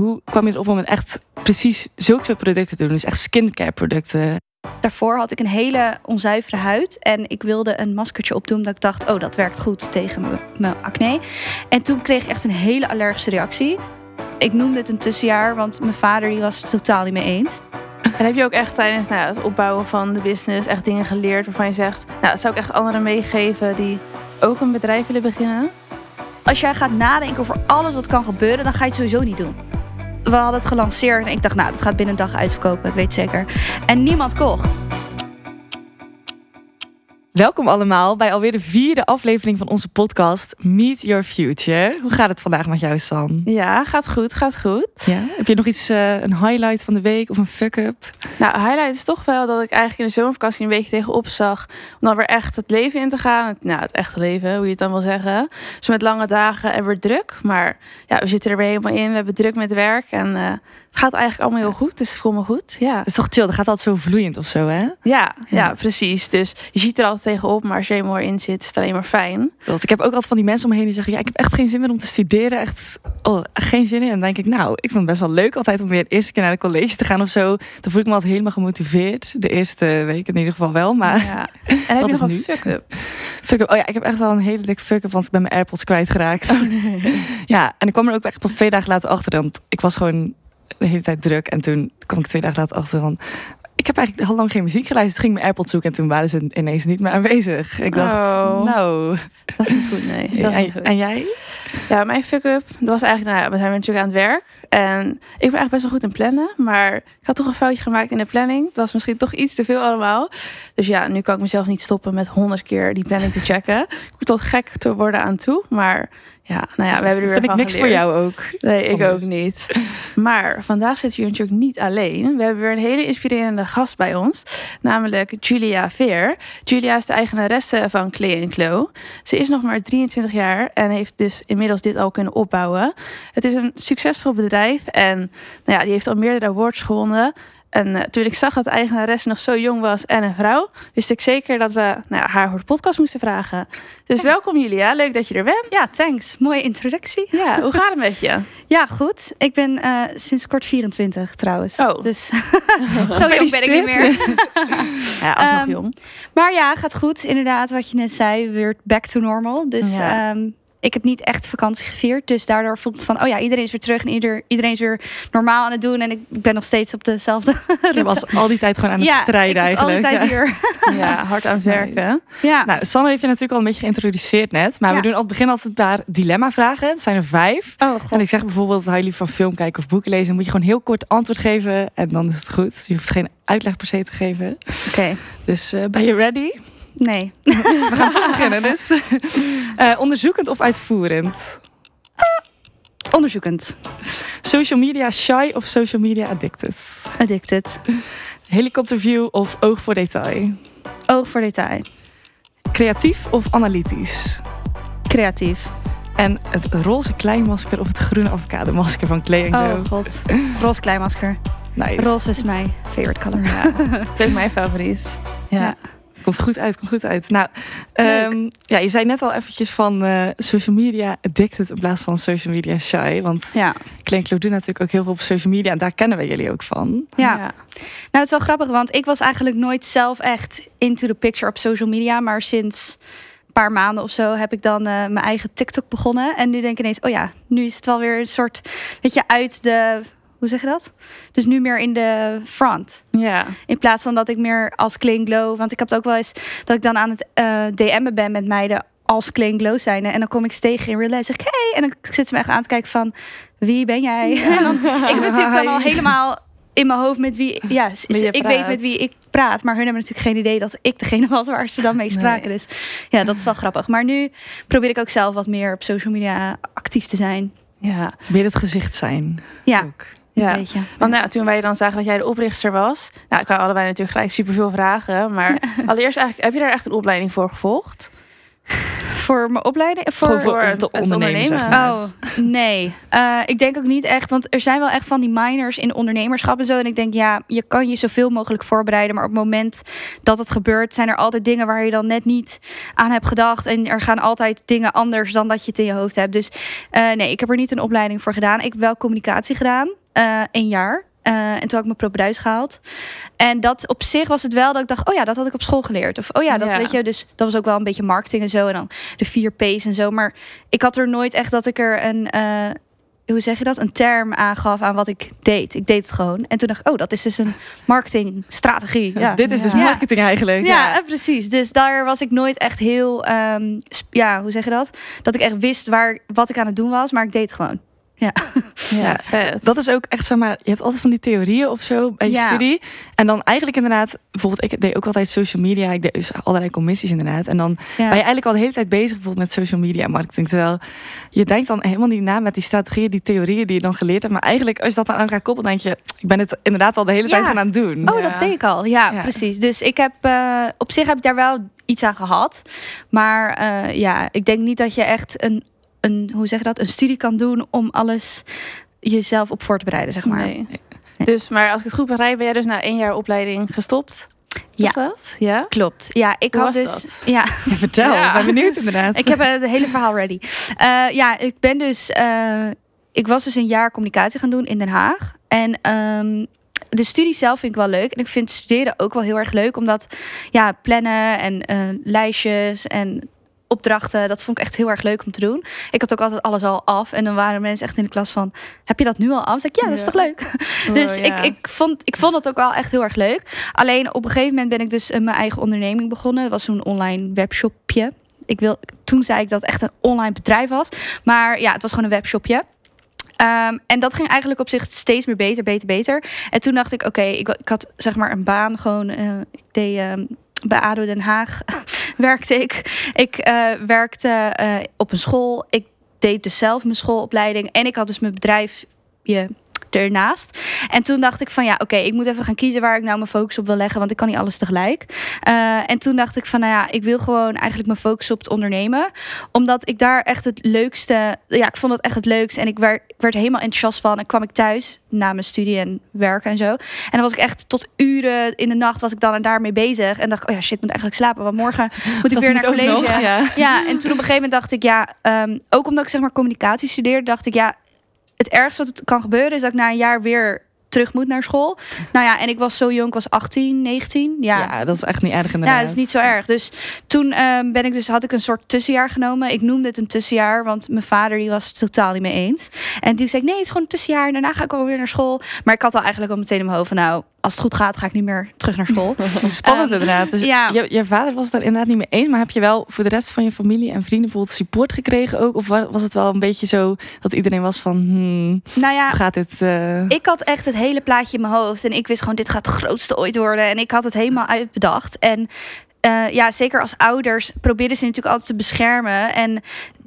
hoe kwam je erop om echt precies zulke soort producten te doen? Dus echt skincare producten. Daarvoor had ik een hele onzuivere huid. En ik wilde een maskertje opdoen dat ik dacht... oh, dat werkt goed tegen mijn- acne. En toen kreeg ik echt een hele allergische reactie. Ik noemde het een tussenjaar, want mijn vader die was het totaal niet mee eens. En heb je ook echt tijdens nou, het opbouwen van de business echt dingen geleerd waarvan je zegt, nou, dat zou ik echt anderen meegeven die ook een bedrijf willen beginnen? Als jij gaat nadenken over alles wat kan gebeuren, dan ga je het sowieso niet doen. We hadden het gelanceerd en ik dacht, nou, dat gaat binnen een dag uitverkopen, ik weet zeker. En niemand kocht. Welkom allemaal bij alweer de vierde aflevering van onze podcast Meet Your Future. Hoe gaat het vandaag met jou, San? Ja, gaat goed, gaat goed. Ja? Heb je nog iets, eh, een highlight van de week of een fuck-up? Nou, highlight is toch wel dat ik eigenlijk in de zomervakantie een beetje tegenop zag. Om dan weer echt het leven in te gaan. Het, nou, het echte leven, hoe je het dan wil zeggen. Dus met lange dagen en weer druk. Maar ja, we zitten er weer helemaal in. We hebben druk met werk. En eh, het gaat eigenlijk allemaal heel goed. Dus het voelt me goed. Ja. Dat is toch chill, dat gaat altijd zo vloeiend of zo, hè? Ja, ja, Ja. precies. Dus je ziet er altijd tegenop. Maar als je helemaal in zit, is het alleen maar fijn. Want ik heb ook altijd van die mensen om me heen die zeggen... ja, ik heb echt geen zin meer om te studeren. Echt oh, geen zin in. En dan denk ik, nou, ik vind het best wel leuk altijd... om weer de eerste keer naar de college te gaan of zo. Dan voel ik me altijd helemaal gemotiveerd. De eerste week in ieder geval wel, maar... Ja. En heb Dat je is nog een nu. fuck-up? Fuck-up. Oh ja, ik heb echt wel een hele dikke fuck-up, want ik ben mijn AirPods kwijtgeraakt. Ja, en ik kwam er ook echt pas twee dagen later achter. Want ik was gewoon de hele tijd druk. En toen kwam ik twee dagen later achter van... Ik heb eigenlijk al lang geen muziek geluisterd. Ging mijn AirPods zoeken en toen waren ze ineens niet meer aanwezig. Ik dacht, Oh. nou... Dat is niet goed, nee. Dat is niet En, goed. en jij? Ja, mijn fuck-up, dat was eigenlijk, nou ja, we zijn natuurlijk aan het werk. En ik ben eigenlijk best wel goed in plannen. Maar ik had toch een foutje gemaakt in de planning. Dat was misschien toch iets te veel allemaal. Dus ja, nu kan ik mezelf niet stoppen met honderd keer die planning te checken. Ik moet tot gek te worden aan toe. Maar ja, nou ja, we hebben er weer Vind ik niks voor jou ook. Nee, ik Anders. ook niet. Maar vandaag zitten we hier natuurlijk niet alleen. We hebben weer een hele inspirerende gast bij ons. Namelijk Julia Veer. Julia is de eigenaresse van Clay Clo. Ze is nog maar 23 jaar en heeft dus inmiddels dit al kunnen opbouwen. Het is een succesvol bedrijf en nou ja, die heeft al meerdere awards gewonnen. En eh, toen ik zag dat de eigenaresse nog zo jong was en een vrouw, wist ik zeker dat we nou haar voor de podcast moesten vragen. Dus welkom Julia, leuk dat je er bent. Ja, thanks. Mooie introductie. Ja, hoe gaat het met je? Ja, goed. Ik ben eh, sinds kort 24 trouwens. Oh. Dus zo jong ben ik niet meer. Ja, alsnog Ehm, jong. Maar ja, gaat goed. Inderdaad, wat je net zei, weer back to normal. Dus Ja. ehm, ik heb niet echt vakantie gevierd. Dus daardoor voelt het van, oh ja, iedereen is weer terug. En ieder, iedereen is weer normaal aan het doen. En ik ben nog steeds op dezelfde Je was al die tijd gewoon aan het ja, strijden ik was eigenlijk. altijd Ja. hier. Ja, hard aan het Nice. werken. Ja. Nou, Sanne heeft je natuurlijk al een beetje geïntroduceerd net. Maar Ja. we doen al het begin altijd een paar dilemma-vragen. Het zijn er vijf. oh god. En ik zeg bijvoorbeeld, hou jullie van film kijken of boeken lezen? Dan moet je gewoon heel kort antwoord geven en dan is het goed. Je hoeft geen uitleg per se te geven. Oké. Dus eh, ben je ready? Nee. We gaan toch beginnen. Dus eh, onderzoekend of uitvoerend? Onderzoekend. Social media shy of social media addicted? Addicted. Helikopterview of oog voor detail? Oog voor detail. Creatief of analytisch? Creatief. En het roze kleinmasker of het groene avocado-masker van Clay? Oh god. Roze kleinmasker. nice. Roze is mijn favorite color. Ja, dat is mijn favoriet. Ja. Ja. Komt goed uit, komt goed uit. Nou, ehm, ja, je zei net al eventjes van eh, social media addicted in plaats van social media shy. Want Ja. Klein doet natuurlijk ook heel veel op social media. En daar kennen we jullie ook van. Ja. Nou, het is wel grappig, want ik was eigenlijk nooit zelf echt into the picture op social media. Maar sinds een paar maanden of zo heb ik dan eh, mijn eigen TikTok begonnen. En nu denk ik ineens, oh ja, nu is het wel weer een soort, weet je, uit de, hoe zeg je dat? Dus nu meer in de front. ja. In plaats van dat ik meer als Clean Glow, want ik heb het ook wel eens dat ik dan aan het eh, DM'en ben met meiden als Clean Glow zijn. En dan kom ik ze tegen in real life, zeg ik, hey. En dan zit ze me echt aan te kijken van, wie ben jij? En dan, ik heb natuurlijk dan al helemaal in mijn hoofd met wie, ja, ik weet met wie ik praat. Maar hun hebben natuurlijk geen idee dat ik degene was waar ze dan mee spraken. Nee. Dus ja, dat is wel grappig. Maar nu probeer ik ook zelf wat meer op social media actief te zijn. Ja. Weer het gezicht zijn. Ja, Ook. Ja. een beetje. Want nou, toen wij dan zagen dat jij de oprichter was, nou, ik hadden allebei natuurlijk gelijk superveel vragen. Maar allereerst eigenlijk, heb je daar echt een opleiding voor gevolgd? Voor mijn opleiding? Voor, voor het ondernemen. zeg ondernemen. maar. Oh, nee. Eh, ik denk ook niet echt. Want er zijn wel echt van die minors in ondernemerschap en zo. En ik denk, ja, je kan je zoveel mogelijk voorbereiden. Maar op het moment dat het gebeurt, zijn er altijd dingen waar je dan net niet aan hebt gedacht. En er gaan altijd dingen anders dan dat je het in je hoofd hebt. Dus eh, nee, ik heb er niet een opleiding voor gedaan. Ik heb wel communicatie gedaan. Eh een jaar. Eh, en toen had ik mijn propeduis gehaald. En dat op zich was het wel dat ik dacht, oh ja, dat had ik op school geleerd. Of oh ja, dat Ja. weet je. Dus dat was ook wel een beetje marketing en zo. En dan de vier P's en zo. Maar ik had er nooit echt dat ik er een, eh, hoe zeg je dat, een term aangaf aan wat ik deed. Ik deed het gewoon. En toen dacht ik, oh, dat is dus een marketingstrategie. Ja. Dit is dus Ja. marketing eigenlijk. Ja, precies. Dus daar was ik nooit echt heel, sp- ja, hoe zeg je dat? Dat ik echt wist waar, wat ik aan het doen was, maar ik deed het gewoon. Ja, Ja, vet. Dat is ook echt, zeg maar, je hebt altijd van die theorieën of zo bij je Ja. studie. En dan eigenlijk inderdaad, bijvoorbeeld, ik deed ook altijd social media. Ik deed dus allerlei commissies inderdaad. En dan Ja. ben je eigenlijk al de hele tijd bezig bijvoorbeeld met social media marketing. Terwijl je denkt dan helemaal niet na met die strategieën, die theorieën die je dan geleerd hebt. Maar eigenlijk, als je dat dan aan elkaar koppelt, denk je, ik ben het inderdaad al de hele Ja. tijd aan het doen. Oh, Ja. dat deed ik al. Ja, Ja. precies. Dus ik heb eh, op zich heb ik daar wel iets aan gehad. Maar eh, ja, ik denk niet dat je echt een, een, hoe zeg je dat, een studie kan doen om alles jezelf op voor te bereiden, zeg maar. Nee. Dus, maar als ik het goed begrijp, ben jij dus na één jaar opleiding gestopt? Ja. Dat? Ja? Klopt. Ja, ik Hoe had was dus. dat? Ja, Ja, vertel, Ja. ik ben benieuwd inderdaad. ik heb het hele verhaal ready. Eh, ja, ik ben dus. eh, ik was dus een jaar communicatie gaan doen in Den Haag. En ehm, de studie zelf vind ik wel leuk. En ik vind studeren ook wel heel erg leuk. Omdat ja, plannen en eh, lijstjes en opdrachten, dat vond ik echt heel erg leuk om te doen. Ik had ook altijd alles al af. En dan waren mensen echt in de klas van, heb je dat nu al af? Ik, ja, dat is toch leuk? Dus Oh, ja. ik, ik, vond, ik vond het ook wel echt heel erg leuk. Alleen op een gegeven moment ben ik dus eh, mijn eigen onderneming begonnen. Dat was zo'n online webshopje. Ik wil, toen zei ik dat het echt een online bedrijf was. Maar ja, het was gewoon een webshopje. Ehm, en dat ging eigenlijk op zich steeds meer beter, beter, beter. En toen dacht ik, oké, ik, ik had zeg maar een baan gewoon. eh, ik deed ehm, bij ADO Den Haag werkte ik. Ik eh, werkte eh, op een school. Ik deed dus zelf mijn schoolopleiding. En ik had dus mijn bedrijfje ernaast. En toen dacht ik van ja, oké, ik moet even gaan kiezen waar ik nou mijn focus op wil leggen, want ik kan niet alles tegelijk. Eh, en toen dacht ik van nou ja, ik wil gewoon eigenlijk mijn focus op het ondernemen, omdat ik daar echt het leukste, ja, ik vond het echt het leukste en ik werd, ik werd helemaal enthousiast van. En kwam ik thuis na mijn studie en werken en zo. En dan was ik echt tot uren in de nacht was ik dan en daarmee bezig en dacht ik, oh ja, shit, ik moet eigenlijk slapen, want morgen moet ik weer naar college. nog, ja. Ja, en toen op een gegeven moment dacht ik, ja, ehm, ook omdat ik zeg maar communicatie studeerde, dacht ik, ja, het ergste wat het kan gebeuren is dat ik na een jaar weer terug moet naar school. Nou ja, en ik was zo jong, ik was 18, 19. Ja, Ja, dat is echt niet erg inderdaad. ja, dat is niet zo erg. Dus toen ehm, ben ik dus, had ik een soort tussenjaar genomen. Ik noemde het een tussenjaar, want mijn vader die was het totaal niet mee eens. En toen zei nee, het is gewoon een tussenjaar. En daarna ga ik alweer naar school. Maar ik had al eigenlijk al meteen in mijn hoofd van, nou, als het goed gaat, ga ik niet meer terug naar school. Spannend Ehm, inderdaad. Dus ja. je, je vader was het er inderdaad niet mee eens. Maar heb je wel voor de rest van je familie en vrienden bijvoorbeeld support gekregen ook? Of wa- was het wel een beetje zo dat iedereen was van... Hmm, nou ja, hoe gaat dit... eh, Ik had echt het hele plaatje in mijn hoofd. En ik wist gewoon, dit gaat het grootste ooit worden. En ik had het helemaal uitbedacht. En eh, ja, zeker als ouders proberen ze natuurlijk altijd te beschermen. En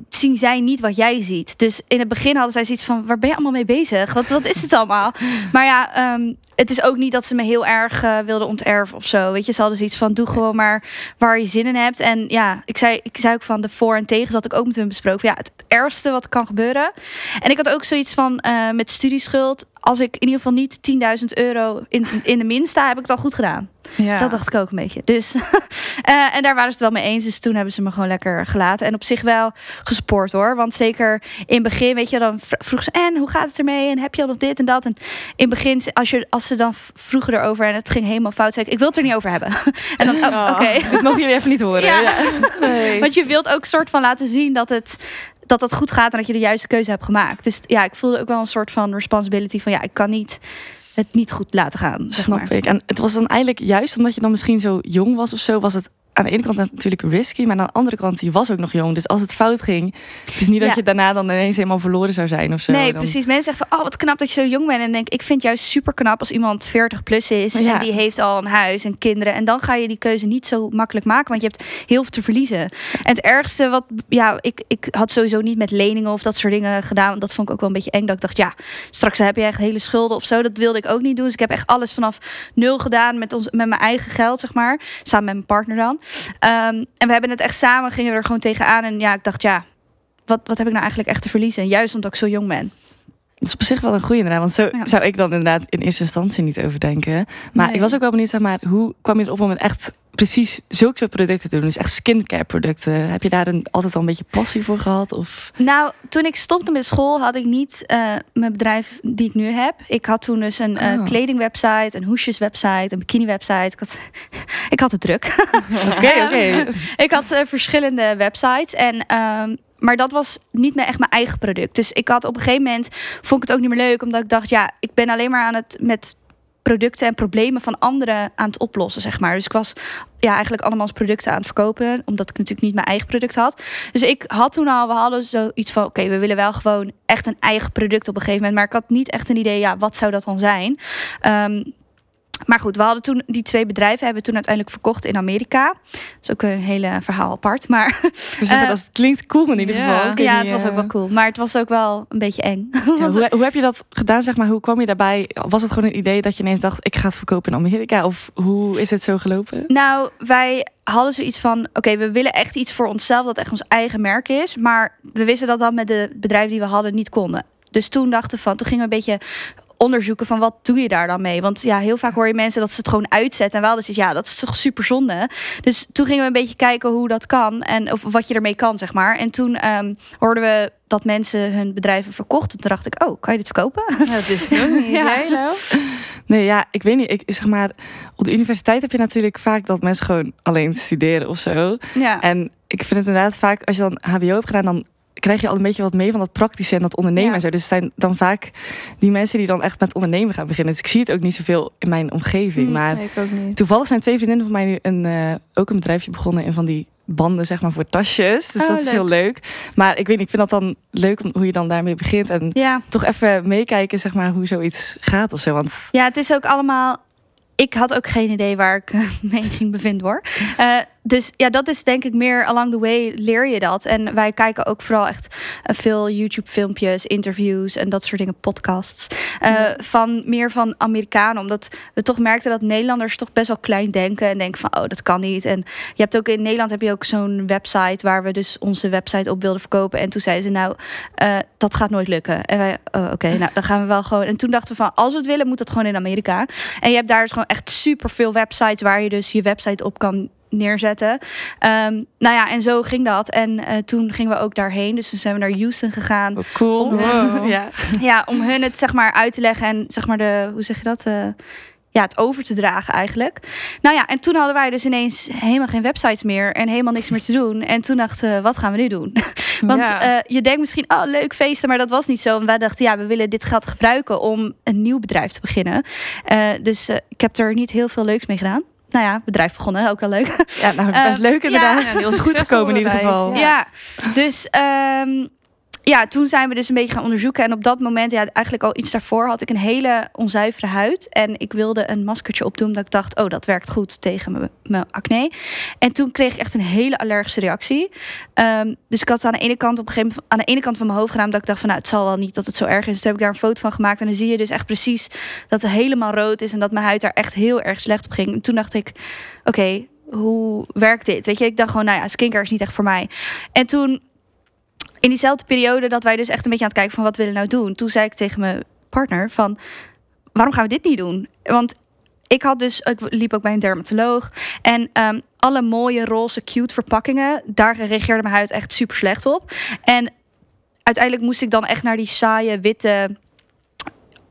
zien zij niet wat jij ziet. Dus in het begin hadden zij zoiets van, waar ben je allemaal mee bezig? Wat, wat is het allemaal? Maar ja, ehm, het is ook niet dat ze me heel erg eh, wilden onterven of zo. Weet je, ze hadden zoiets van, doe gewoon maar waar je zin in hebt. En ja, ik zei, ik zei ook van de voor en tegen had ik ook met hun besproken. Ja, het ergste wat kan gebeuren. En ik had ook zoiets van, eh, met studieschuld. Als ik in ieder geval niet 10.000 euro in, in de min sta, heb ik het al goed gedaan. Ja. Dat dacht ik ook een beetje. Dus, eh, en daar waren ze het wel mee eens. Dus toen hebben ze me gewoon lekker gelaten. En op zich wel gesport hoor. Want zeker in het begin, weet je, dan vr- vroeg ze... En, hoe gaat het ermee? En heb je al nog dit en dat? En in het begin, als, je, als ze dan vroegen erover en het ging helemaal fout... zei ik, ik wil het er niet over hebben. en dan, oh, Oh. oké. Dit mogen jullie even niet horen. Ja. Ja. Nee. Want je wilt ook soort van laten zien dat het, dat het goed gaat... en dat je de juiste keuze hebt gemaakt. Dus ja, ik voelde ook wel een soort van responsibility van... ja, ik kan niet het niet goed laten gaan. Zeg Snap maar. ik. En het was dan eigenlijk juist omdat je dan misschien zo jong was of zo, was het aan de ene kant natuurlijk risky, maar aan de andere kant, je was ook nog jong. Dus als het fout ging, het is niet dat je daarna dan ineens helemaal verloren zou zijn of zo. Nee, Dan- precies. Mensen zeggen van, oh, wat knap dat je zo jong bent. En denk ik, vind het juist super knap als iemand 40 plus is. Ja. En die heeft al een huis en kinderen. En dan ga je die keuze niet zo makkelijk maken. Want je hebt heel veel te verliezen. En het ergste wat, ja, ik, ik had sowieso niet met leningen of dat soort dingen gedaan. Dat vond ik ook wel een beetje eng. Dat ik dacht, ja, straks heb je echt hele schulden of zo. Dat wilde ik ook niet doen. Dus ik heb echt alles vanaf nul gedaan met, ons, met mijn eigen geld, zeg maar. Samen met mijn partner dan. Ehm, en we hebben het echt samen, gingen we er gewoon tegenaan. En ja, ik dacht, ja, wat, wat heb ik nou eigenlijk echt te verliezen? Juist omdat ik zo jong ben. Dat is op zich wel een goede inderdaad. Want zo Ja. zou ik dan inderdaad in eerste instantie niet overdenken. Maar Nee. ik was ook wel benieuwd, zeg maar, hoe kwam je erop om het echt precies zulke soort producten te doen? Dus echt skincare producten. Heb je daar een, altijd al een beetje passie voor gehad? Of... Nou, toen ik stopte met school had ik niet eh, mijn bedrijf die ik nu heb. Ik had toen dus een eh, Oh. kledingwebsite, een hoesjeswebsite, een bikiniwebsite. Ik had, ik had het druk. Oké, oké. ik had eh, verschillende websites en ehm, maar dat was niet meer echt mijn eigen product. Dus ik had op een gegeven moment vond ik het ook niet meer leuk omdat ik dacht ja, ik ben alleen maar aan het met producten en problemen van anderen aan het oplossen, zeg maar. Dus ik was ja, eigenlijk allemaal producten aan het verkopen, omdat ik natuurlijk niet mijn eigen product had. Dus ik had toen al, we hadden zoiets van, oké, we willen wel gewoon echt een eigen product op een gegeven moment, maar ik had niet echt een idee, ja, wat zou dat dan zijn? Ehm, maar goed, we hadden toen die twee bedrijven hebben we toen uiteindelijk verkocht in Amerika. Dat is ook een hele verhaal apart, maar zeggen, Eh, dat klinkt cool in ieder geval. Ja, het was ook eh, wel cool. Maar het was ook wel een beetje eng. ja, hoe, hoe heb je dat gedaan, zeg maar? Hoe kwam je daarbij? Was het gewoon een idee dat je ineens dacht, ik ga het verkopen in Amerika? Of hoe is het zo gelopen? Nou, wij hadden zoiets van: oké, we willen echt iets voor onszelf dat echt ons eigen merk is. Maar we wisten dat dat met de bedrijven die we hadden niet konden. Dus toen dachten we van, toen gingen we een beetje onderzoeken van wat doe je daar dan mee? Want ja, heel vaak hoor je mensen dat ze het gewoon uitzetten. En we hadden zoiets, ja, dat is toch super zonde. Dus toen gingen we een beetje kijken hoe dat kan en of wat je ermee kan, zeg maar. En toen ehm, hoorden we dat mensen hun bedrijven verkochten. Toen dacht ik, oh, kan je dit verkopen? Dat is niet. Ja. Nee, ja, ik weet niet. Ik, zeg maar, op de universiteit heb je natuurlijk vaak dat mensen gewoon alleen studeren of zo. Ja. En ik vind het inderdaad vaak, als je dan HBO hebt gedaan, dan krijg je al een beetje wat mee van dat praktische en dat ondernemen Ja. en zo. Dus het zijn dan vaak die mensen die dan echt met ondernemen gaan beginnen. Dus ik zie het ook niet zoveel in mijn omgeving. Maar toevallig zijn twee vriendinnen van mij nu een, eh, ook een bedrijfje begonnen in van die banden, zeg maar, voor tasjes. Dus Oh, dat is leuk. heel leuk. Maar ik weet niet, ik vind dat dan leuk om, hoe je dan daarmee begint. En ja. toch even meekijken, zeg maar, hoe zoiets gaat of zo. Want Ja, het is ook allemaal. Ik had ook geen idee waar ik mee ging bevinden hoor. Eh, dus ja, dat is denk ik meer along the way leer je dat. En wij kijken ook vooral echt eh, veel YouTube-filmpjes, interviews en dat soort dingen, podcasts. eh, Van meer van Amerikanen, omdat we toch merkten dat Nederlanders toch best wel klein denken en denken van, oh, dat kan niet. En je hebt ook in Nederland heb je ook zo'n website waar we dus onze website op wilden verkopen. En toen zeiden ze, nou, eh, dat gaat nooit lukken. En wij, oh, oké, nou, dan gaan we wel gewoon. En toen dachten we van, als we het willen, moet het gewoon in Amerika. En je hebt daar dus gewoon echt super veel websites waar je dus je website op kan neerzetten. Ehm, nou ja, en zo ging dat. En eh, toen gingen we ook daarheen. Dus toen zijn we naar Houston gegaan. oh, cool. Wow. ja. Ja, om hun het zeg maar uit te leggen en zeg maar de, hoe zeg je dat? Eh, ja, het over te dragen eigenlijk. Nou ja, en toen hadden wij dus ineens helemaal geen websites meer en helemaal niks meer te doen. En toen dachten we, wat gaan we nu doen? Want Ja. eh, je denkt misschien, oh leuk feesten, maar dat was niet zo. En wij dachten, ja, we willen dit geld gebruiken om een nieuw bedrijf te beginnen. Dus ik heb er niet heel veel leuks mee gedaan. Nou ja, bedrijf begonnen, ook wel leuk. ja, nou, best Eh, leuk inderdaad. ja. Heel goed gekomen in ieder geval. Ja, dus ehm, ja, toen zijn we dus een beetje gaan onderzoeken. En op dat moment, ja, eigenlijk al iets daarvoor, had ik een hele onzuivere huid. En ik wilde een maskertje opdoen, dat ik dacht, oh, dat werkt goed tegen mijn- acne. En toen kreeg ik echt een hele allergische reactie. Ehm, dus ik had aan de ene kant op een gegeven moment aan de ene kant van mijn hoofd gedaan, dat ik dacht van, nou, het zal wel niet dat het zo erg is. Toen heb ik daar een foto van gemaakt. En dan zie je dus echt precies dat het helemaal rood is en dat mijn huid daar echt heel erg slecht op ging. En toen dacht ik, oké, hoe werkt dit? Weet je, ik dacht gewoon, nou ja, skincare is niet echt voor mij. En toen, in diezelfde periode dat wij dus echt een beetje aan het kijken van wat willen we nou doen, toen zei ik tegen mijn partner van, waarom gaan we dit niet doen? Want ik had dus, ik liep ook bij een dermatoloog en ehm, alle mooie roze cute verpakkingen, daar reageerde mijn huid echt super slecht op. En uiteindelijk moest ik dan echt naar die saaie witte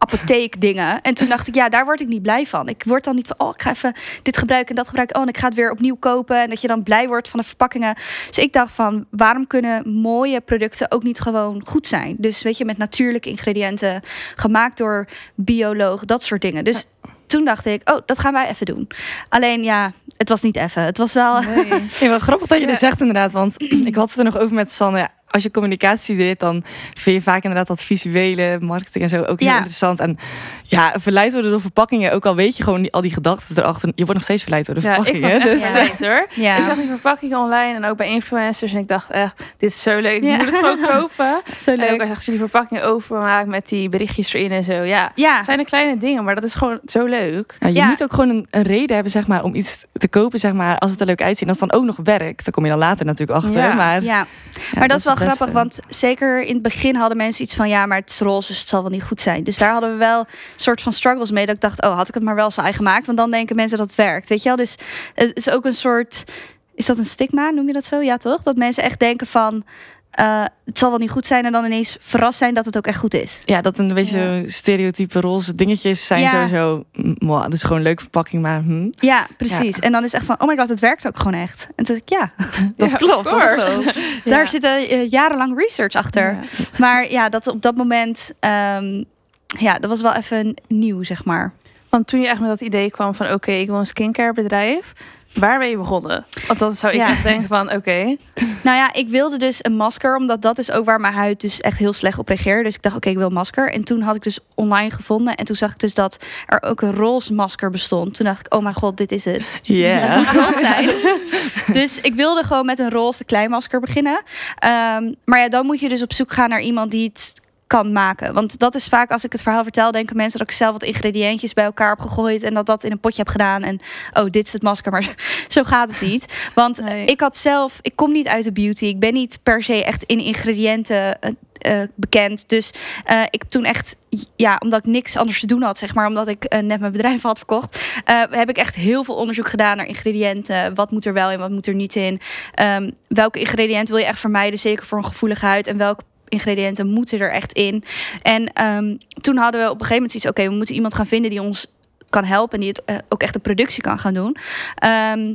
apotheek dingen. En toen dacht ik, ja, daar word ik niet blij van. Ik word dan niet van, oh, ik ga even dit gebruiken en dat gebruiken. Oh, en ik ga het weer opnieuw kopen. En dat je dan blij wordt van de verpakkingen. Dus ik dacht van, waarom kunnen mooie producten ook niet gewoon goed zijn? Dus weet je, met natuurlijke ingrediënten, gemaakt door bioloog, dat soort dingen. Dus toen dacht ik, oh, dat gaan wij even doen. Alleen ja, het was niet even. Het was wel... Nee. Ja, wel grappig dat je Ja. dit zegt inderdaad, want ik had het er nog over met Sanne. Ja, als je communicatie studeert, dan vind je vaak inderdaad dat visuele marketing en zo ook heel Ja. interessant. En ja, verleid worden door verpakkingen, ook al weet je gewoon die, al die gedachten erachter. Je wordt nog steeds verleid door de Ja, ik was verpakkingen. echt dus verleid, hoor. Ja. Ik zag die verpakkingen online en ook bij influencers. En ik dacht echt, dit is zo leuk. Ik Ja. moet het gewoon kopen. Zo En ook leuk. als je die verpakking openmaakt met die berichtjes erin en zo. Ja, Ja, het zijn de kleine dingen, maar dat is gewoon zo leuk. ja, je Ja. moet ook gewoon een, een reden hebben zeg maar, om iets te kopen, zeg maar, als het er leuk uitziet. En als het dan ook nog werkt, dan kom je dan later natuurlijk achter. Ja. Maar, ja. ja, maar dat, is wel grappig, want zeker in het begin hadden mensen iets van ja, maar het is roze, dus het zal wel niet goed zijn. Dus daar hadden we wel soort van struggles mee. Dat ik dacht, oh, had ik het maar wel saai gemaakt, want dan denken mensen dat het werkt. Weet je wel? Dus het is ook een soort, is dat een stigma, noem je dat zo? Ja, toch? Dat mensen echt denken van eh, het zal wel niet goed zijn en dan ineens verrast zijn dat het ook echt goed is. Ja, dat een beetje Ja. zo stereotype roze dingetjes zijn Ja. sowieso. mm, mwah, dat is gewoon een leuke verpakking, maar hm, Ja, precies. En dan is echt van, oh my god, het werkt ook gewoon echt. En toen dacht ik, ja, dat Ja, klopt. Dat klopt. daar zit eh, jarenlang research achter. Ja. Maar ja, dat op dat moment, ehm, ja, dat was wel even nieuw, zeg maar. Want toen je echt met dat idee kwam van oké, ik wil een skincare bedrijf. Waar ben je begonnen? Want dat zou ik Ja. echt denken van oké. Nou ja, ik wilde dus een masker, omdat dat is ook waar mijn huid dus echt heel slecht op reageerde. Dus ik dacht, oké, ik wil een masker. En toen had ik dus online gevonden. En toen zag ik dus dat er ook een roze masker bestond. Toen dacht ik, oh mijn god, dit is het. Ja. Moet zijn. dus ik wilde gewoon met een roze kleinmasker beginnen. Ehm, maar ja, dan moet je dus op zoek gaan naar iemand die het kan maken. Want dat is vaak, als ik het verhaal vertel, denken mensen dat ik zelf wat ingrediëntjes bij elkaar heb gegooid en dat dat in een potje heb gedaan. En oh, dit is het masker. Maar zo, gaat het niet. Want Nee. ik had zelf, ik kom niet uit de beauty. Ik ben niet per se echt in ingrediënten eh, eh, bekend. Dus eh, ik heb toen echt, ja, omdat ik niks anders te doen had, zeg maar, omdat ik net mijn bedrijf had verkocht, heb ik echt heel veel onderzoek gedaan naar ingrediënten. Wat moet er wel in, wat moet er niet in? Ehm, welke ingrediënten wil je echt vermijden, zeker voor een gevoelige huid? En welke ingrediënten moeten er echt in? En ehm, toen hadden we op een gegeven moment zoiets, oké, we moeten iemand gaan vinden die ons kan helpen en die het eh, ook echt de productie kan gaan doen. Ehm,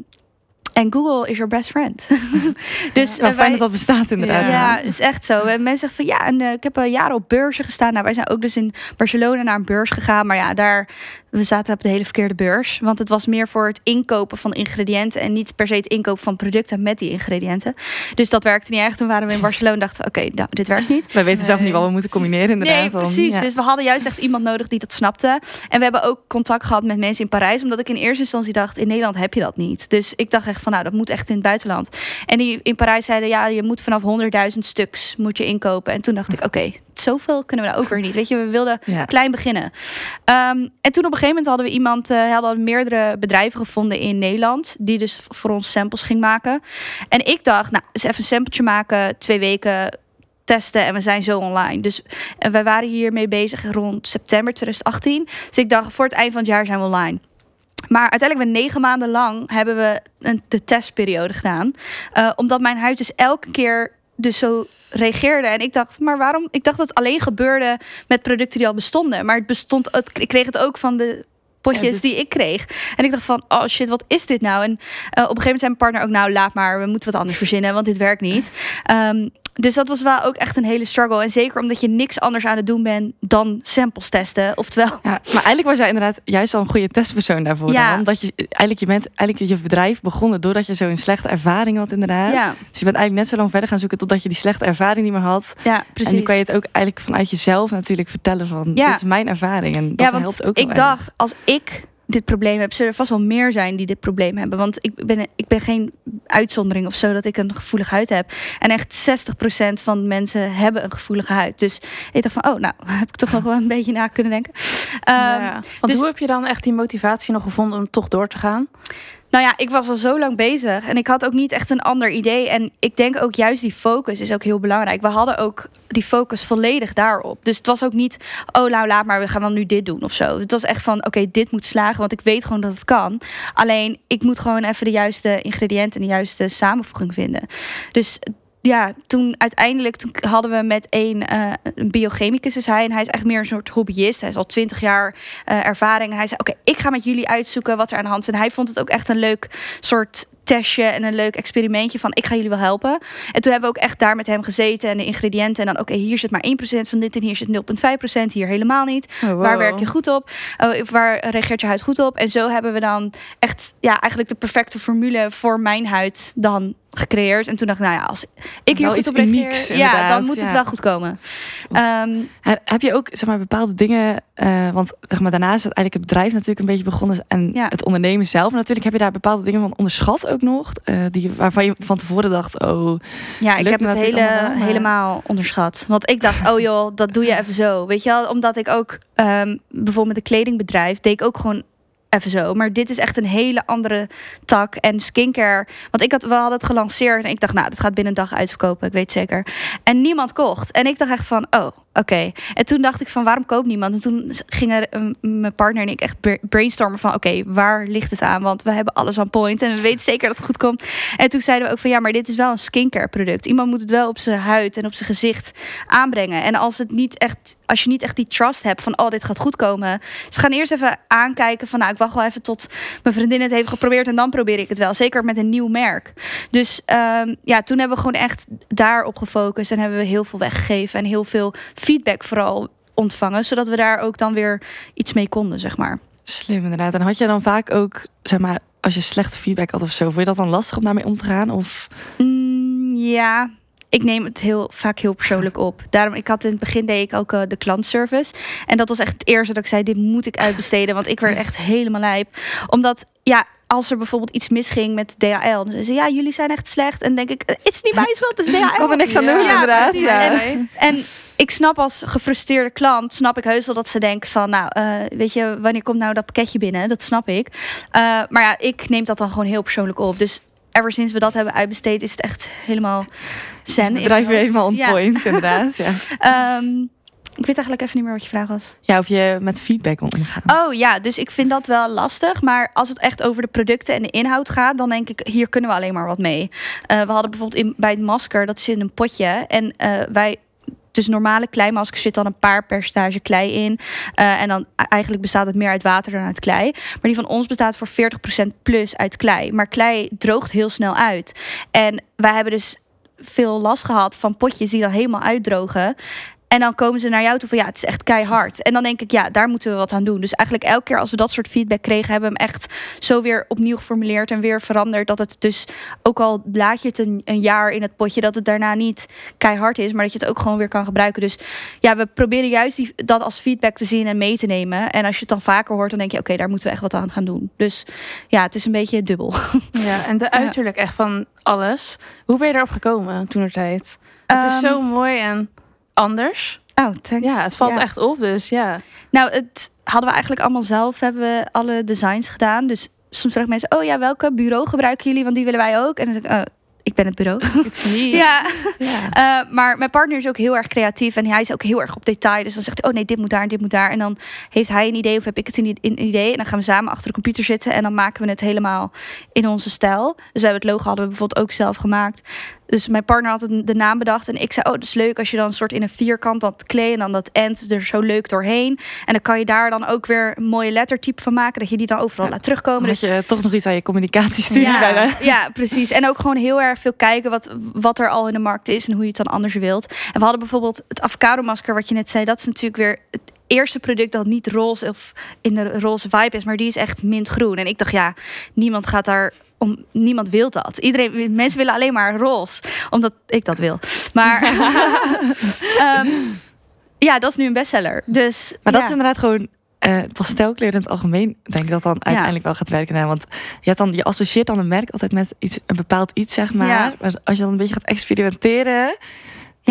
en Google is your best friend. dus Nou, eh, fijn wij- dat dat bestaat inderdaad. Ja. ja, is echt zo. En mensen zeggen van ja, en, eh, ik heb uh, jaren op beurzen gestaan. Nou, wij zijn ook dus in Barcelona naar een beurs gegaan. Maar ja, daar we zaten op de hele verkeerde beurs. Want het was meer voor het inkopen van ingrediënten. En niet per se het inkopen van producten met die ingrediënten. Dus dat werkte niet echt. Toen waren we in Barcelona en dachten we, oké, nou, dit werkt niet. Wij weten zelf niet wat we moeten combineren inderdaad. Nee, precies. Ja. Dus we hadden juist echt iemand nodig die dat snapte. En we hebben ook contact gehad met mensen in Parijs. Omdat ik in eerste instantie dacht, in Nederland heb je dat niet. Dus ik dacht echt van, nou, dat moet echt in het buitenland. En die in Parijs zeiden, ja, je moet vanaf 100.000 stuks moet je inkopen. En toen dacht ik, oké, zoveel kunnen we nou ook weer niet. Weet je, we wilden Ja. klein beginnen. Ehm, en toen op een gegeven moment hadden we iemand, eh, hadden we meerdere bedrijven gevonden in Nederland, die dus voor ons samples ging maken. En ik dacht, nou, eens even een sampletje maken, twee weken testen en we zijn zo online. Dus en wij waren hiermee bezig rond september 2018. Dus ik dacht, voor het eind van het jaar zijn we online. Maar uiteindelijk we negen maanden lang hebben we een, de testperiode gedaan. Eh, omdat mijn huid dus elke keer dus zo reageerde. En ik dacht, maar waarom? Ik dacht dat het alleen gebeurde met producten die al bestonden. Maar het bestond, het, ik kreeg het ook van de potjes Ja, dus- die ik kreeg. En ik dacht van, oh shit, wat is dit nou? En eh, op een gegeven moment zei mijn partner ook, nou laat maar, we moeten wat anders verzinnen, want dit werkt niet. Ehm, dus dat was wel ook echt een hele struggle. En zeker omdat je niks anders aan het doen bent dan samples testen. Oftewel, Ja, maar eigenlijk was jij inderdaad juist al een goede testpersoon daarvoor. Ja. dan. Omdat je eigenlijk je bent eigenlijk je bedrijf begonnen doordat je zo'n slechte ervaring had inderdaad. ja, Dus je bent eigenlijk net zo lang verder gaan zoeken totdat je die slechte ervaring niet meer had. ja, precies. En nu kan je het ook eigenlijk vanuit jezelf natuurlijk vertellen van Ja. dit is mijn ervaring en dat ja, want helpt ook ik dacht, als ik dit probleem heb, zullen er vast wel meer zijn die dit probleem hebben. Want ik ben, ik ben geen uitzondering of zo dat ik een gevoelige huid heb. En echt 60% van mensen hebben een gevoelige huid. Dus ik dacht van, oh, nou, heb ik toch nog wel een beetje na kunnen denken. Ehm, ja. Want dus- hoe heb je dan echt die motivatie nog gevonden om toch door te gaan? Nou ja, ik was al zo lang bezig en ik had ook niet echt een ander idee. En ik denk ook juist die focus is ook heel belangrijk. We hadden ook die focus volledig daarop. Dus het was ook niet, oh nou laat maar, we gaan dan nu dit doen of zo. Het was echt van, oké, dit moet slagen, want ik weet gewoon dat het kan. Alleen, ik moet gewoon even de juiste ingrediënten en de juiste samenvoeging vinden. Dus ja, toen uiteindelijk toen hadden we met een, eh, een biochemicus is hij. En hij is echt meer een soort hobbyist. Hij is al twintig jaar eh, ervaring. En hij zei, oké, ik ga met jullie uitzoeken wat er aan de hand is. En hij vond het ook echt een leuk soort testje en een leuk experimentje van ik ga jullie wel helpen. En toen hebben we ook echt daar met hem gezeten en de ingrediënten. En dan oké, hier zit maar 1% van dit en hier zit 0,5%, hier helemaal niet. Oh, Waar werk je goed op? Oh, waar reageert je huid goed op? En zo hebben we dan echt ja, eigenlijk de perfecte formule voor mijn huid dan gecreëerd. En toen dacht ik, nou ja, als ik hier Wel goed iets op reageer, unieks, ja, dan moet het wel goed komen. Ehm, Heb, je ook zeg maar, bepaalde dingen, eh, want zeg maar, daarna is het eigenlijk het bedrijf natuurlijk een beetje begonnen en Ja. het ondernemen zelf natuurlijk. Heb je daar bepaalde dingen van onderschat ook nog, eh, die, waarvan je van tevoren dacht, oh, Ja, ik heb het hele, allemaal helemaal onderschat. Want ik dacht, oh joh, dat doe je even zo. Weet je wel, omdat ik ook ehm, bijvoorbeeld met een kledingbedrijf deed ik ook gewoon even zo. Maar dit is echt een hele andere tak. En skincare, want ik had, we hadden het gelanceerd en ik dacht, nou, dat gaat binnen een dag uitverkopen, ik weet zeker. En niemand kocht. En ik dacht echt van, oh, oké. En toen dacht ik van, waarom koopt niemand? En toen gingen mijn partner en ik echt bra- brainstormen van, oké, waar ligt het aan? Want we hebben alles aan point en we weten zeker dat het goed komt. En toen zeiden we ook van ja, maar dit is wel een skincare product. Iemand moet het wel op zijn huid en op zijn gezicht aanbrengen. En als het niet echt, als je niet echt die trust hebt van oh, dit gaat goed komen. Ze gaan eerst even aankijken van nou, ik wacht wel even tot mijn vriendin het heeft geprobeerd en dan probeer ik het wel. Zeker met een nieuw merk. Dus ehm, ja, toen hebben we gewoon echt daarop gefocust en hebben we heel veel weggegeven en heel veel feedback vooral ontvangen, zodat we daar ook dan weer iets mee konden, zeg maar. slim inderdaad. En had je dan vaak ook, zeg maar, als je slechte feedback had of zo, vond je dat dan lastig om daarmee om te gaan? Of Mm, ja, ik neem het heel vaak heel persoonlijk op. Daarom, ik had in het begin deed ik ook eh, de klantservice. En dat was echt het eerste dat ik zei, dit moet ik uitbesteden. Want ik werd echt helemaal lijp. Omdat, ja, als er bijvoorbeeld iets misging met DHL... dan zeiden ze, ja, jullie zijn echt slecht. En denk ik, eh, het is niet mijn schuld, het is DHL. kon er niks aan doen ja, inderdaad. Ja. En- En ik snap als gefrustreerde klant, snap ik heus wel dat ze denken van, nou, eh, weet je, wanneer komt nou dat pakketje binnen? Dat snap ik. Eh, maar ja, ik neem dat dan gewoon heel persoonlijk op. Dus ever sinds we dat hebben uitbesteed, is het echt helemaal zen. het bedrijf weer helemaal on. Ja. point inderdaad. Ja. Ehm, ik weet eigenlijk even niet meer wat je vraag was. ja, of je met feedback kon omgaan. Oh ja, dus ik vind dat wel lastig. Maar als het echt over de producten en de inhoud gaat, dan denk ik, hier kunnen we alleen maar wat mee. Eh, we hadden bijvoorbeeld in, bij het masker, dat is in een potje. En eh, wij. Dus normale kleimaskers zit dan een paar percentage klei in. Eh, en dan eigenlijk bestaat het meer uit water dan uit klei. Maar die van ons bestaat voor 40% plus uit klei. Maar klei droogt heel snel uit. En wij hebben dus veel last gehad van potjes die dan helemaal uitdrogen. En dan komen ze naar jou toe van ja, het is echt keihard. En dan denk ik, ja, daar moeten we wat aan doen. Dus eigenlijk elke keer als we dat soort feedback kregen, hebben we hem echt zo weer opnieuw geformuleerd en weer veranderd. Dat het dus, ook al laat je het een, een jaar in het potje, dat het daarna niet keihard is, maar dat je het ook gewoon weer kan gebruiken. Dus ja, we proberen juist die, dat als feedback te zien en mee te nemen. En als je het dan vaker hoort, dan denk je, oké, daar moeten we echt wat aan gaan doen. Dus ja, het is een beetje dubbel. Ja, en de uiterlijk echt van alles. Hoe ben je erop gekomen toen er tijd? Het is Ehm, zo mooi en anders. Oh, thanks. Ja, het valt Ja. echt op, dus ja. Nou, het hadden we eigenlijk allemaal zelf, hebben we alle designs gedaan. Dus soms vragen mensen, oh ja, welke bureau gebruiken jullie? Want die willen wij ook. En dan zeg ik, oh, ik ben het bureau. Ja, Ja. Eh, maar mijn partner is ook heel erg creatief en hij is ook heel erg op detail. Dus dan zegt hij, oh nee, dit moet daar en dit moet daar. En dan heeft hij een idee of heb ik het een een idee. En dan gaan we samen achter de computer zitten en dan maken we het helemaal in onze stijl. Dus we hebben het logo hadden we bijvoorbeeld ook zelf gemaakt. Dus mijn partner had de naam bedacht en ik zei, oh dat is leuk als je dan een soort in een vierkant dat klei en dan dat end er zo leuk doorheen. En dan kan je daar dan ook weer een mooie lettertype van maken, dat je die dan overal Ja. laat terugkomen. Dan Dus je toch nog iets aan je communicatiestudie ja, bijna. ja, precies. En ook gewoon heel erg veel kijken wat, wat er al in de markt is en hoe je het dan anders wilt. En we hadden bijvoorbeeld het avocado masker, wat je net zei. Dat is natuurlijk weer eerste product dat niet roze of in de roze vibe is, maar die is echt mintgroen. En ik dacht, ja, niemand gaat daar om, niemand wil dat. Iedereen, mensen willen alleen maar roze, omdat ik dat wil. Maar ehm, ja, dat is nu een bestseller. Dus Maar dat ja. is inderdaad gewoon eh pastelkleur in het algemeen, denk ik dat dan uiteindelijk wel gaat werken. hè. Want je, dan, je associeert dan een merk altijd met iets, een bepaald iets, zeg maar. Ja. Maar als je dan een beetje gaat experimenteren,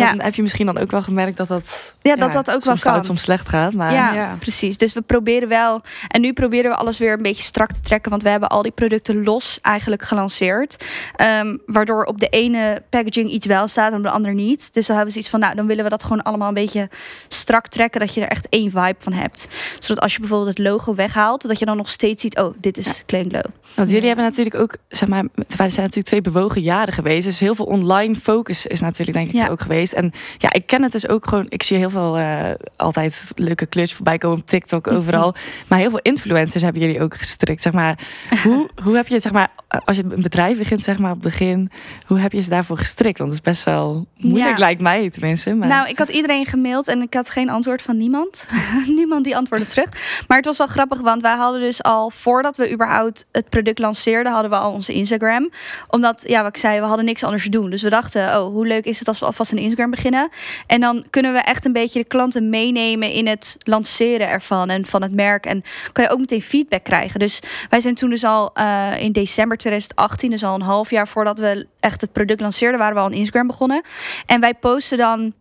Ja. dan heb je misschien dan ook wel gemerkt dat dat, Ja, dat dat ook wel soms fout, kan. soms slecht gaat. Maar Ja, Ja. precies. Dus we proberen wel. En nu proberen we alles weer een beetje strak te trekken. Want we hebben al die producten los eigenlijk gelanceerd. Ehm, waardoor op de ene packaging iets wel staat en op de andere niet. Dus dan hebben ze iets van, nou, dan willen we dat gewoon allemaal een beetje strak trekken. Dat je er echt één vibe van hebt. Zodat als je bijvoorbeeld het logo weghaalt, dat je dan nog steeds ziet, oh, dit is Clean Glow. Want jullie Ja. hebben natuurlijk ook, zeg maar, wij zijn natuurlijk twee bewogen jaren geweest. Dus heel veel online focus is natuurlijk denk ik Ja. ook geweest. En ja, ik ken het dus ook gewoon. Ik zie heel veel eh, altijd leuke kleurtjes voorbij komen op TikTok overal. Maar heel veel influencers hebben jullie ook gestrikt. Zeg maar, hoe, hoe heb je het zeg maar als je een bedrijf begint, zeg maar op het begin, hoe heb je ze daarvoor gestrikt? Want het is best wel moeilijk, Ja. lijkt mij tenminste. Maar... Nou, ik had iedereen gemaild en ik had geen antwoord van niemand. niemand die antwoordde terug. Maar het was wel grappig, want wij hadden dus al voordat we überhaupt het product lanceerden, hadden we al onze Instagram. Omdat, ja, wat ik zei, we hadden niks anders te doen. Dus we dachten, oh, hoe leuk is het als we alvast een Instagram beginnen? En dan kunnen we echt een beetje de klanten meenemen in het lanceren ervan en van het merk. En kan je ook meteen feedback krijgen. Dus wij zijn toen dus al eh, in december 2018, dus al een half jaar voordat we echt het product lanceerden, waren we al een Instagram begonnen. En wij posten dan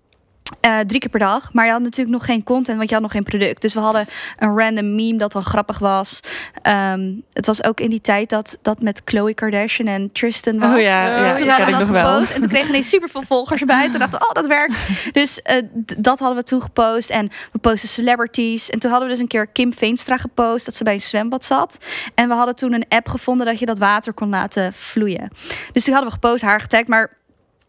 eh, drie keer per dag. Maar je had natuurlijk nog geen content, want je had nog geen product. Dus we hadden een random meme dat wel grappig was. Ehm, het was ook in die tijd dat dat met Khloe Kardashian en Tristan was. Oh ja, Dus ja, Dus ik toen nog dat wel. En toen kregen we super veel volgers erbij. Toen dachten we, oh, dat werkt. Dus eh, dat hadden we toen gepost. En we posten celebrities. En toen hadden we dus een keer Kim Veenstra gepost. Dat ze bij een zwembad zat. En we hadden toen een app gevonden dat je dat water kon laten vloeien. Dus toen hadden we gepost, haar getagd. Maar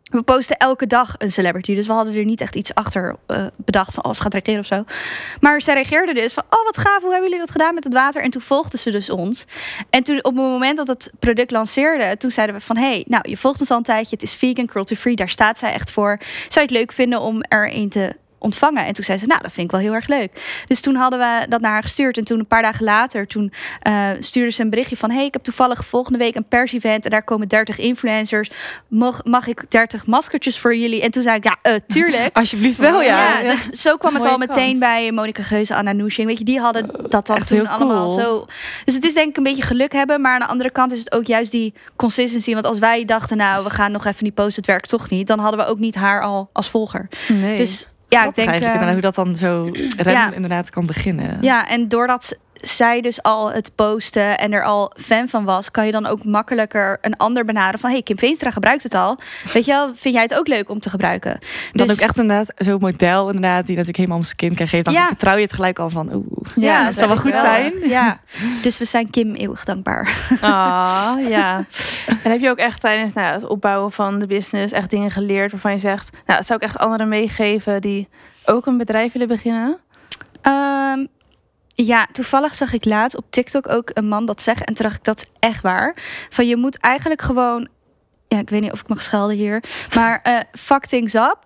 we posten elke dag een celebrity. Dus we hadden er niet echt iets achter eh, bedacht van... oh, ze gaat reageren of zo. Maar zij reageerde dus van... oh, wat gaaf, hoe hebben jullie dat gedaan met het water? En toen volgde ze dus ons. En toen op het moment dat het product lanceerde... toen zeiden we van... hey, nou, je volgt ons al een tijdje. Het is vegan, cruelty-free. Daar staat zij echt voor. Zou je het leuk vinden om er een te ontvangen? En toen zei ze, nou, dat vind ik wel heel erg leuk. Dus toen hadden we dat naar haar gestuurd. En toen een paar dagen later, toen eh, stuurde ze een berichtje van... hey, ik heb toevallig volgende week een pers-event... en daar komen 30 influencers. Mag, mag ik 30 maskertjes voor jullie? En toen zei ik, ja, eh, tuurlijk. Alsjeblieft wel, ja. Ja, dus zo kwam het al meteen kans. bij Monica Geuze, Anna Noushing. Weet je, die hadden dat dan toen allemaal zo. Dus het is denk ik een beetje geluk hebben. Maar aan de andere kant is het ook juist die consistency. Want als wij dachten, nou, we gaan nog even die post, het werkt toch niet. Dan hadden we ook niet haar al als volger. Nee. Dus ja, ik denk... eigenlijk inderdaad hoe dat dan zo ja. inderdaad kan beginnen. Ja, en doordat zij dus al het posten en er al fan van was, kan je dan ook makkelijker een ander benaderen van hey, Kim Veenstra gebruikt het al. Weet je wel, vind jij het ook leuk om te gebruiken? Dan Dus- ook echt inderdaad zo'n model inderdaad die natuurlijk helemaal om zijn kind kan geven. Dan Ja. vertrouw je het gelijk al van oeh. Ja, dat dat zal wel goed wel. zijn. Ja, dus we zijn Kim eeuwig dankbaar. Ah, ja. En heb je ook echt tijdens nou, het opbouwen van de business echt dingen geleerd waarvan je zegt, nou, dat zou ik echt anderen meegeven die ook een bedrijf willen beginnen? Ehm, ja, toevallig zag ik laatst op TikTok ook een man dat zeggen. En toen dacht ik, dat echt waar. Van je moet eigenlijk gewoon... Ja, ik weet niet of ik mag schelden hier. Maar eh fuck things up.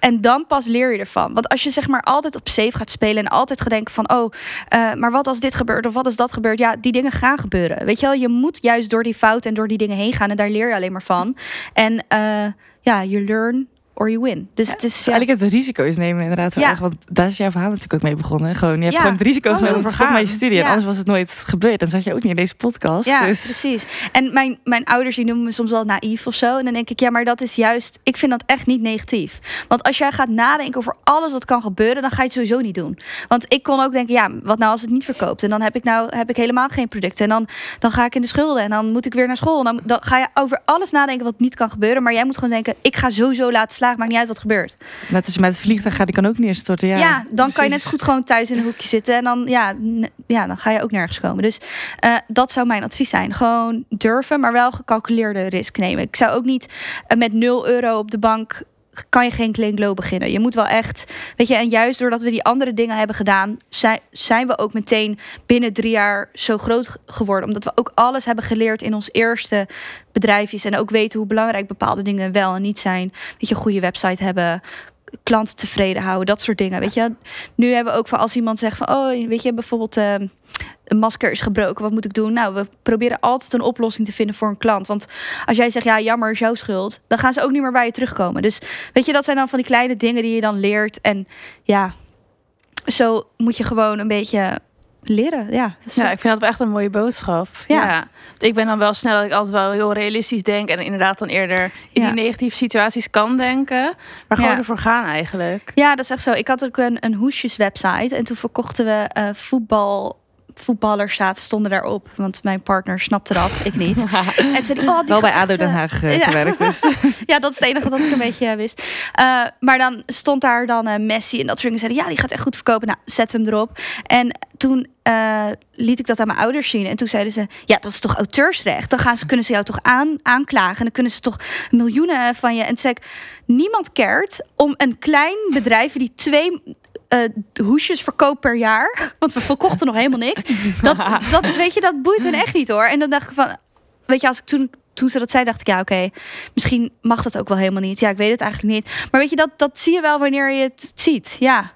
En dan pas leer je ervan. Want als je zeg maar altijd op safe gaat spelen... en altijd gaat denken van... oh, eh, maar wat als dit gebeurt of wat als dat gebeurt? Ja, die dingen gaan gebeuren. Weet je wel, je moet juist door die fouten en door die dingen heen gaan... en daar leer je alleen maar van. En eh, ja, you learn or you win. Dus het is... Dus Ja, eigenlijk het risico's nemen inderdaad Ja. Want daar is jouw verhaal natuurlijk ook mee begonnen. Gewoon, je hebt Ja. gewoon het risico Oh, genomen over voor stop met je studie. En Ja. anders was het nooit gebeurd. Dan zat je ook niet in deze podcast. Ja, dus precies. En mijn, mijn ouders die noemen me soms wel naïef of zo. En dan denk ik, ja, maar dat is juist... Ik vind dat echt niet negatief. Want als jij gaat nadenken over alles wat kan gebeuren... dan ga je het sowieso niet doen. Want ik kon ook denken, ja, wat nou als het niet verkoopt? En dan heb ik nou heb ik helemaal geen producten. En dan, dan ga ik in de schulden. En dan moet ik weer naar school. En dan, dan ga je over alles nadenken wat niet kan gebeuren. Maar jij moet gewoon denken, ik ga sowieso laten Maakt niet uit wat gebeurt. net als je met het vliegtuig gaat, die kan ook neerstorten. Ja, Ja, dan kan je net zo goed gewoon thuis in een hoekje zitten. En dan, ja, ja, dan ga je ook nergens komen. Dus eh, dat zou mijn advies zijn. Gewoon durven, maar wel gecalculeerde risk nemen. Ik zou ook niet eh, met 0 euro op de bank kan je geen Clean Glow beginnen. Je moet wel echt, weet je, en juist doordat we die andere dingen hebben gedaan, zijn, we ook meteen binnen drie jaar zo groot geworden. Omdat we ook alles hebben geleerd in ons eerste bedrijfjes en ook weten hoe belangrijk bepaalde dingen wel en niet zijn. Weet je, een goede website hebben, klanten tevreden houden, dat soort dingen. Weet je, nu hebben we ook van als iemand zegt van, oh, weet je, bijvoorbeeld eh, een masker is gebroken, wat moet ik doen? Nou, we proberen altijd een oplossing te vinden voor een klant. Want als jij zegt, ja, jammer, is jouw schuld, dan gaan ze ook niet meer bij je terugkomen. Dus weet je, dat zijn dan van die kleine dingen die je dan leert. En ja, zo moet je gewoon een beetje leren. Ja, Ja, ik vind dat wel echt een mooie boodschap. Ja. Ja. Ik ben dan wel snel dat ik altijd wel heel realistisch denk en inderdaad dan eerder in Ja. die negatieve situaties kan denken, maar gewoon ervoor gaan eigenlijk. Ja, dat is echt zo. Ik had ook een, een hoesjes website en toen verkochten we eh, voetbal. Voetballers zaten, stonden daarop, want mijn partner snapte dat, ik niet. En zei, die, oh, die Wel bij ADO Den Haag eh, ja. gewerkt. Dus. Ja, dat is het enige dat ik een beetje eh, wist. Eh, maar dan stond daar dan Messi en dat soort dingen. Zeiden, ja, die gaat echt goed verkopen. Nou, zetten we hem erop. En toen liet ik dat aan mijn ouders zien. En toen zeiden ze, ja, dat is toch auteursrecht? Dan gaan ze, kunnen ze jou toch aan, aanklagen? En dan kunnen ze toch miljoenen van je... En toen zei ik, niemand cared om een klein bedrijf die twee... eh, hoesjes verkoopt per jaar. Want we verkochten nog helemaal niks. Dat, dat, weet je, dat boeit hen echt niet hoor. En dan dacht ik van, weet je, als ik toen, toen ze dat zei, dacht ik, ja, oké, misschien mag dat ook wel helemaal niet. Ja, ik weet het eigenlijk niet. Maar weet je, dat, dat zie je wel wanneer je het ziet. Ja,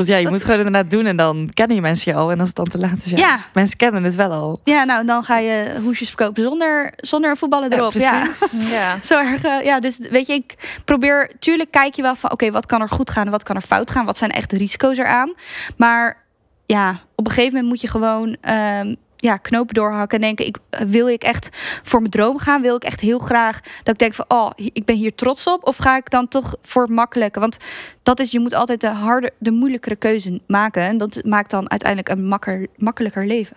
Want ja, je Dat- moet gewoon inderdaad doen en dan kennen je mensen je al. En als het dan te laat is, ja, Ja. mensen kennen het wel al. ja nou, dan ga je hoesjes verkopen zonder, zonder een voetballen erop. Ja, precies. Ja. Zo erg, eh, ja, dus weet je, ik probeer, tuurlijk kijk je wel van, oké, wat kan er goed gaan en wat kan er fout gaan? Wat zijn echt de risico's eraan? Maar ja, op een gegeven moment moet je gewoon ehm, ja, knopen doorhakken en denken, ik, wil ik echt voor mijn droom gaan? Wil ik echt heel graag dat ik denk van, oh, ik ben hier trots op? Of ga ik dan toch voor het? Want dat is, je moet altijd de harde, de moeilijkere keuze maken. En dat maakt dan uiteindelijk een makker, makkelijker leven.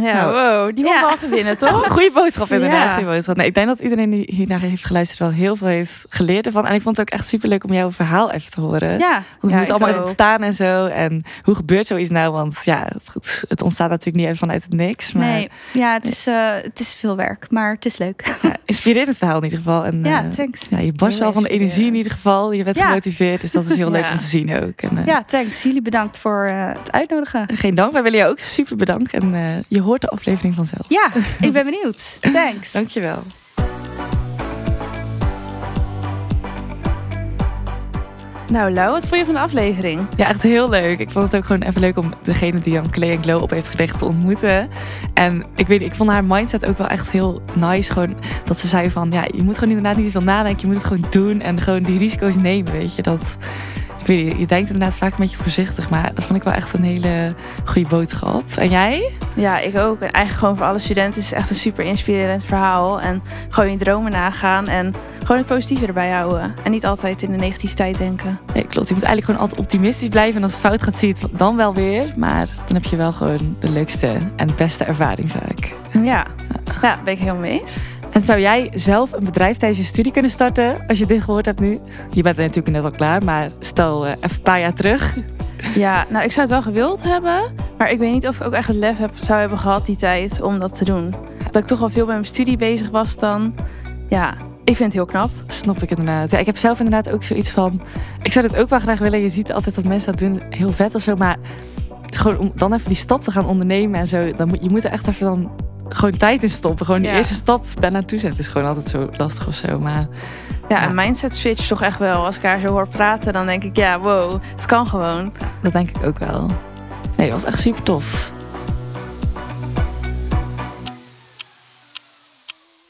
Ja, Nou. wow, die moet Ja. wel even winnen, toch? Goeie boodschap inderdaad. Boodschap. Nee, ik denk dat iedereen die hiernaar heeft geluisterd wel heel veel heeft geleerd ervan. En ik vond het ook echt superleuk om jouw verhaal even te horen. Ja, Want het moet allemaal eens ook. ontstaan en zo. En hoe gebeurt zoiets nou? Want ja, het, het ontstaat natuurlijk niet even vanuit het niks. Maar nee, ja, het is, eh, het is veel werk, maar het is leuk. ja, inspirerend verhaal in ieder geval. En, Ja, eh, thanks. ja, je barst wel van de energie in ieder geval. Je bent Ja. gemotiveerd, dus dat is heel leuk om te zien ook. En, eh, Ja, thanks. Jullie bedankt voor het uitnodigen. Geen dank, wij willen jou ook super bedanken. En eh, je hoort de aflevering vanzelf. Ja, ik ben benieuwd. Thanks. Dankjewel. Nou, Lau, wat vond je van de aflevering? Ja, echt heel leuk. Ik vond het ook gewoon even leuk om degene die Jan Clay en Glow op heeft gericht te ontmoeten. En ik weet niet, ik vond haar mindset ook wel echt heel nice. Gewoon dat ze zei van, ja, je moet gewoon inderdaad niet veel nadenken. Je moet het gewoon doen en gewoon die risico's nemen, weet je. Dat, ik weet niet, je denkt inderdaad vaak een beetje voorzichtig. Maar dat vond ik wel echt een hele goede boodschap. En jij? Ja, ik ook. En eigenlijk gewoon voor alle studenten is het echt een super inspirerend verhaal. En gewoon je dromen nagaan en gewoon het positieve erbij houden. En niet altijd in de negativiteit denken. Nee, klopt. Je moet eigenlijk gewoon altijd optimistisch blijven. En als het fout gaat, zie je het dan wel weer. Maar dan heb je wel gewoon de leukste en beste ervaring vaak. Ja, ja ben ik helemaal mee eens. En zou jij zelf een bedrijf tijdens je studie kunnen starten als je dit gehoord hebt nu? Je bent er natuurlijk net al klaar, maar stel eh, even een paar jaar terug. Ja, nou, ik zou het wel gewild hebben. Maar ik weet niet of ik ook echt het lef heb, zou hebben gehad die tijd om dat te doen. Dat ik toch al veel met mijn studie bezig was dan. Ja, ik vind het heel knap. Snap ik inderdaad. Ja, ik heb zelf inderdaad ook zoiets van. Ik zou dit ook wel graag willen. Je ziet altijd dat mensen dat doen, heel vet of zo. Maar gewoon om dan even die stap te gaan ondernemen en zo. Dan moet, je moet er echt even dan gewoon tijd in stoppen. Gewoon die Ja. eerste stap daar naartoe zetten is gewoon altijd zo lastig of zo. Maar Ja, Ja. een mindset switch toch echt wel. Als ik haar zo hoor praten, dan denk ik, ja, wow, het kan gewoon. dat denk ik ook wel. Nee, het was echt super tof.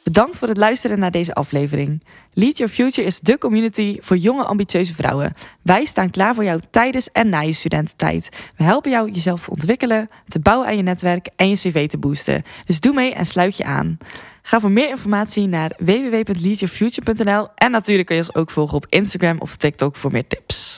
Bedankt voor het luisteren naar deze aflevering. Lead Your Future is de community voor jonge ambitieuze vrouwen. Wij staan klaar voor jou tijdens en na je studententijd. We helpen jou jezelf te ontwikkelen, te bouwen aan je netwerk en je cv te boosten. Dus doe mee en sluit je aan. Ga voor meer informatie naar www.leadyourfuture.nl en natuurlijk kun je ons ook volgen op Instagram of TikTok voor meer tips.